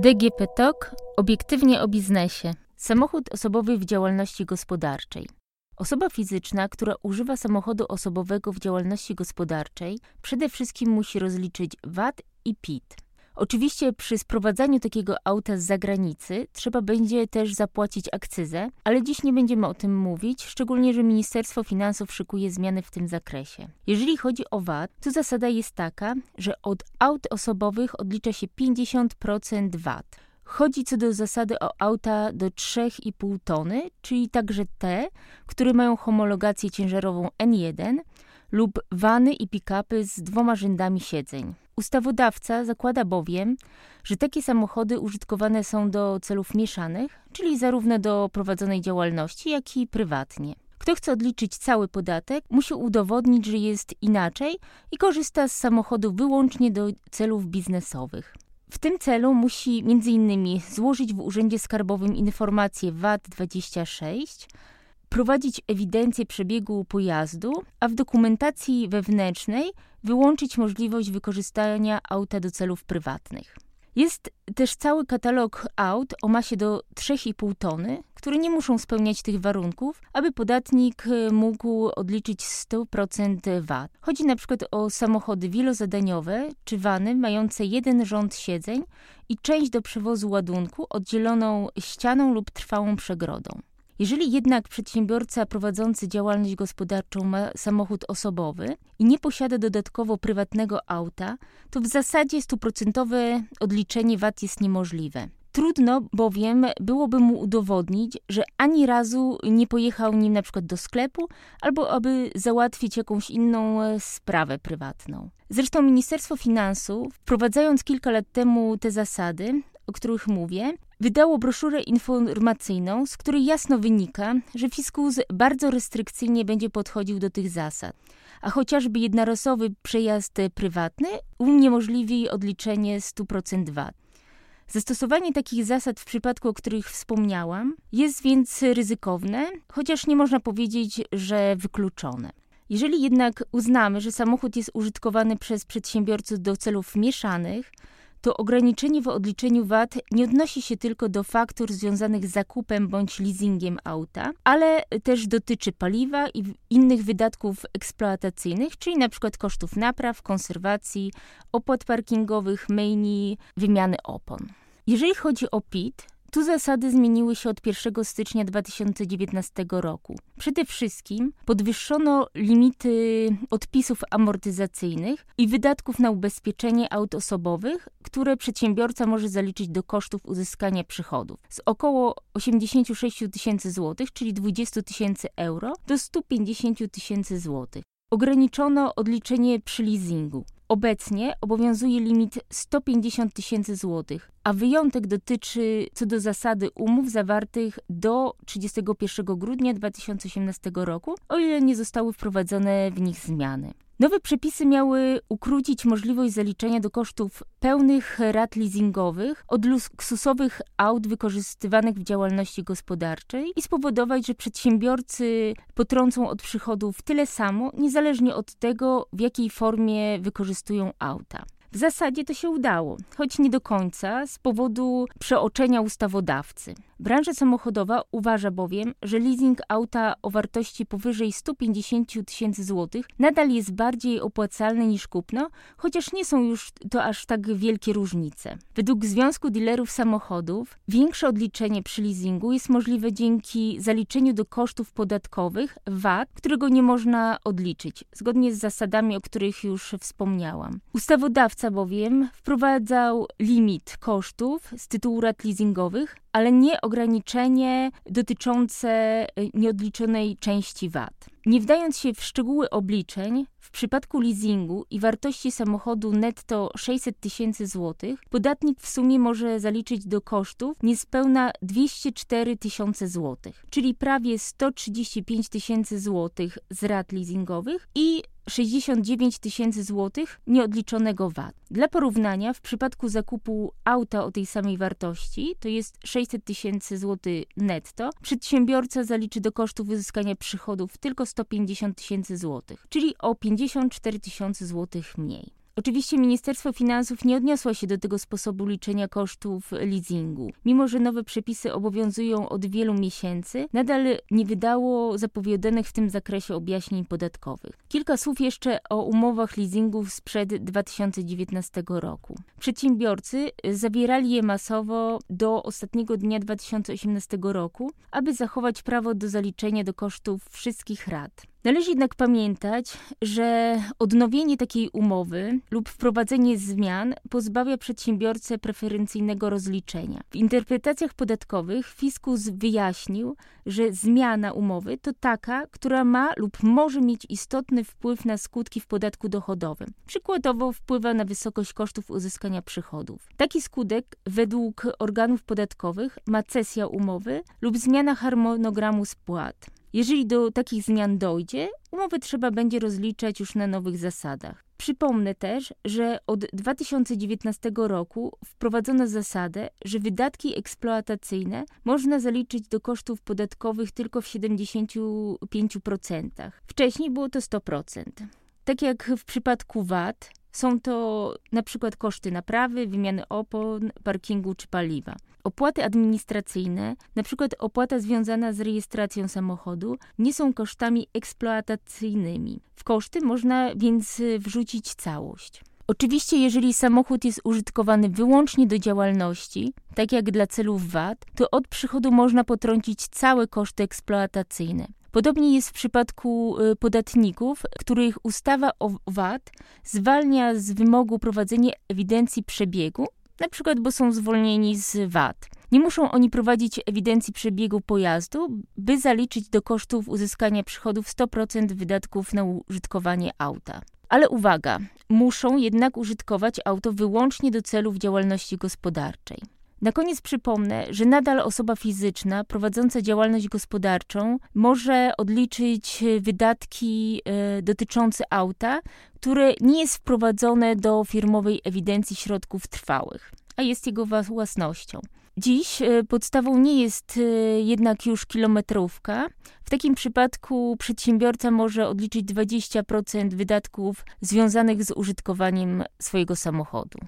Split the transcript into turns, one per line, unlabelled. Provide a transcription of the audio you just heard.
DGP TOK obiektywnie o biznesie. Samochód osobowy w działalności gospodarczej. Osoba fizyczna, która używa samochodu osobowego w działalności gospodarczej, przede wszystkim musi rozliczyć VAT i PIT. Oczywiście przy sprowadzaniu takiego auta z zagranicy trzeba będzie też zapłacić akcyzę, ale dziś nie będziemy o tym mówić, szczególnie, że Ministerstwo Finansów szykuje zmiany w tym zakresie. Jeżeli chodzi o VAT, to zasada jest taka, że od aut osobowych odlicza się 50% VAT. Chodzi co do zasady o auta do 3,5 tony, czyli także te, które mają homologację ciężarową N1 lub wany i pick-upy z dwoma rzędami siedzeń. Ustawodawca zakłada bowiem, że takie samochody użytkowane są do celów mieszanych, czyli zarówno do prowadzonej działalności, jak i prywatnie. Kto chce odliczyć cały podatek, musi udowodnić, że jest inaczej i korzysta z samochodu wyłącznie do celów biznesowych. W tym celu musi m.in. złożyć w Urzędzie Skarbowym informację VAT-26, prowadzić ewidencję przebiegu pojazdu, a w dokumentacji wewnętrznej wyłączyć możliwość wykorzystania auta do celów prywatnych. Jest też cały katalog aut o masie do 3,5 tony, które nie muszą spełniać tych warunków, aby podatnik e, mógł odliczyć 100% VAT. Chodzi na przykład o samochody wielozadaniowe czy wany mające jeden rząd siedzeń i część do przewozu ładunku oddzieloną ścianą lub trwałą przegrodą. Jeżeli jednak przedsiębiorca prowadzący działalność gospodarczą ma samochód osobowy i nie posiada dodatkowo prywatnego auta, to w zasadzie stuprocentowe odliczenie VAT jest niemożliwe. Trudno bowiem byłoby mu udowodnić, że ani razu nie pojechał nim na przykład do sklepu albo aby załatwić jakąś inną e, sprawę prywatną. Zresztą Ministerstwo Finansów, wprowadzając kilka lat temu te zasady, o których mówię, wydało broszurę informacyjną, z której jasno wynika, że fiskus bardzo restrykcyjnie będzie podchodził do tych zasad. A chociażby jednorazowy przejazd prywatny uniemożliwi odliczenie 100% VAT. Zastosowanie takich zasad w przypadku, o których wspomniałam, jest więc ryzykowne, chociaż nie można powiedzieć, że wykluczone. Jeżeli jednak uznamy, że samochód jest użytkowany przez przedsiębiorców do celów mieszanych, to ograniczenie w odliczeniu VAT nie odnosi się tylko do faktur związanych z zakupem bądź leasingiem auta, ale też dotyczy paliwa i innych wydatków eksploatacyjnych, czyli np. kosztów napraw, konserwacji, opłat parkingowych, myjni, wymiany opon. Jeżeli chodzi o PIT, tu zasady zmieniły się od 1 stycznia 2019 roku. Przede wszystkim podwyższono limity odpisów amortyzacyjnych i wydatków na ubezpieczenie aut osobowych, które przedsiębiorca może zaliczyć do kosztów uzyskania przychodów z około 86 tysięcy złotych, czyli 20 tysięcy euro, do 150 tysięcy złotych. Ograniczono odliczenie przy leasingu. Obecnie obowiązuje limit 150 tysięcy złotych, a wyjątek dotyczy co do zasady umów zawartych do 31 grudnia 2018 roku, o ile nie zostały wprowadzone w nich zmiany. Nowe przepisy miały ukrócić możliwość zaliczenia do kosztów pełnych rat leasingowych od luksusowych aut wykorzystywanych w działalności gospodarczej i spowodować, że przedsiębiorcy potrącą od przychodów tyle samo, niezależnie od tego, w jakiej formie wykorzystują auta. W zasadzie to się udało, choć nie do końca z powodu przeoczenia ustawodawcy. Branża samochodowa uważa bowiem, że leasing auta o wartości powyżej 150 tysięcy złotych nadal jest bardziej opłacalny niż kupno, chociaż nie są już to aż tak wielkie różnice. Według Związku Dealerów Samochodów większe odliczenie przy leasingu jest możliwe dzięki zaliczeniu do kosztów podatkowych VAT, którego nie można odliczyć, zgodnie z zasadami, o których już wspomniałam. Ustawodawca bowiem wprowadzał limit kosztów z tytułu rat leasingowych ale nie ograniczenie dotyczące y, nieodliczonej części VAT. Nie wdając się w szczegóły obliczeń, w przypadku leasingu i wartości samochodu netto 600 tysięcy złotych, podatnik w sumie może zaliczyć do kosztów niespełna 204 tysiące złotych, czyli prawie 135 tysięcy złotych z rat leasingowych i 69 tysięcy złotych nieodliczonego VAT. Dla porównania, w przypadku zakupu auta o tej samej wartości, to jest 600 tysięcy złotych netto, przedsiębiorca zaliczy do kosztów uzyskania przychodów tylko 150 tysięcy złotych, czyli o 54 tysiące złotych mniej. Oczywiście Ministerstwo Finansów nie odniosło się do tego sposobu liczenia kosztów leasingu. Mimo, że nowe przepisy obowiązują od wielu miesięcy, nadal nie wydało zapowiadanych w tym zakresie objaśnień podatkowych. Kilka słów jeszcze o umowach leasingów sprzed 2019 roku. Przedsiębiorcy zawierali je masowo do ostatniego dnia 2018 roku, aby zachować prawo do zaliczenia do kosztów wszystkich rat. Należy jednak pamiętać, że odnowienie takiej umowy lub wprowadzenie zmian pozbawia przedsiębiorcę preferencyjnego rozliczenia. W interpretacjach podatkowych fiskus wyjaśnił, że zmiana umowy to taka, która ma lub może mieć istotny wpływ na skutki w podatku dochodowym. Przykładowo wpływa na wysokość kosztów uzyskania przychodów. Taki skutek według organów podatkowych ma cesja umowy lub zmiana harmonogramu spłat. Jeżeli do takich zmian dojdzie, umowę trzeba będzie rozliczać już na nowych zasadach. Przypomnę też, że od 2019 roku wprowadzono zasadę, że wydatki eksploatacyjne można zaliczyć do kosztów podatkowych tylko w 75%. Wcześniej było to 100%. Tak jak w przypadku VAT, są to na przykład koszty naprawy, wymiany opon, parkingu czy paliwa. Opłaty administracyjne, przykład opłata związana z rejestracją samochodu, nie są kosztami eksploatacyjnymi. W koszty można więc wrzucić całość. Oczywiście, jeżeli samochód jest użytkowany wyłącznie do działalności, tak jak dla celów VAT, to od przychodu można potrącić całe koszty eksploatacyjne. Podobnie jest w przypadku y, podatników, których ustawa o VAT zwalnia z wymogu prowadzenia ewidencji przebiegu, na przykład bo są zwolnieni z VAT. Nie muszą oni prowadzić ewidencji przebiegu pojazdu, by zaliczyć do kosztów uzyskania przychodów 100% wydatków na użytkowanie auta. Ale uwaga, muszą jednak użytkować auto wyłącznie do celów działalności gospodarczej. Na koniec przypomnę, że nadal osoba fizyczna prowadząca działalność gospodarczą może odliczyć wydatki e, dotyczące auta, które nie jest wprowadzone do firmowej ewidencji środków trwałych, a jest jego własnością. Dziś e, podstawą nie jest e, jednak już kilometrówka. W takim przypadku przedsiębiorca może odliczyć 20% wydatków związanych z użytkowaniem swojego samochodu.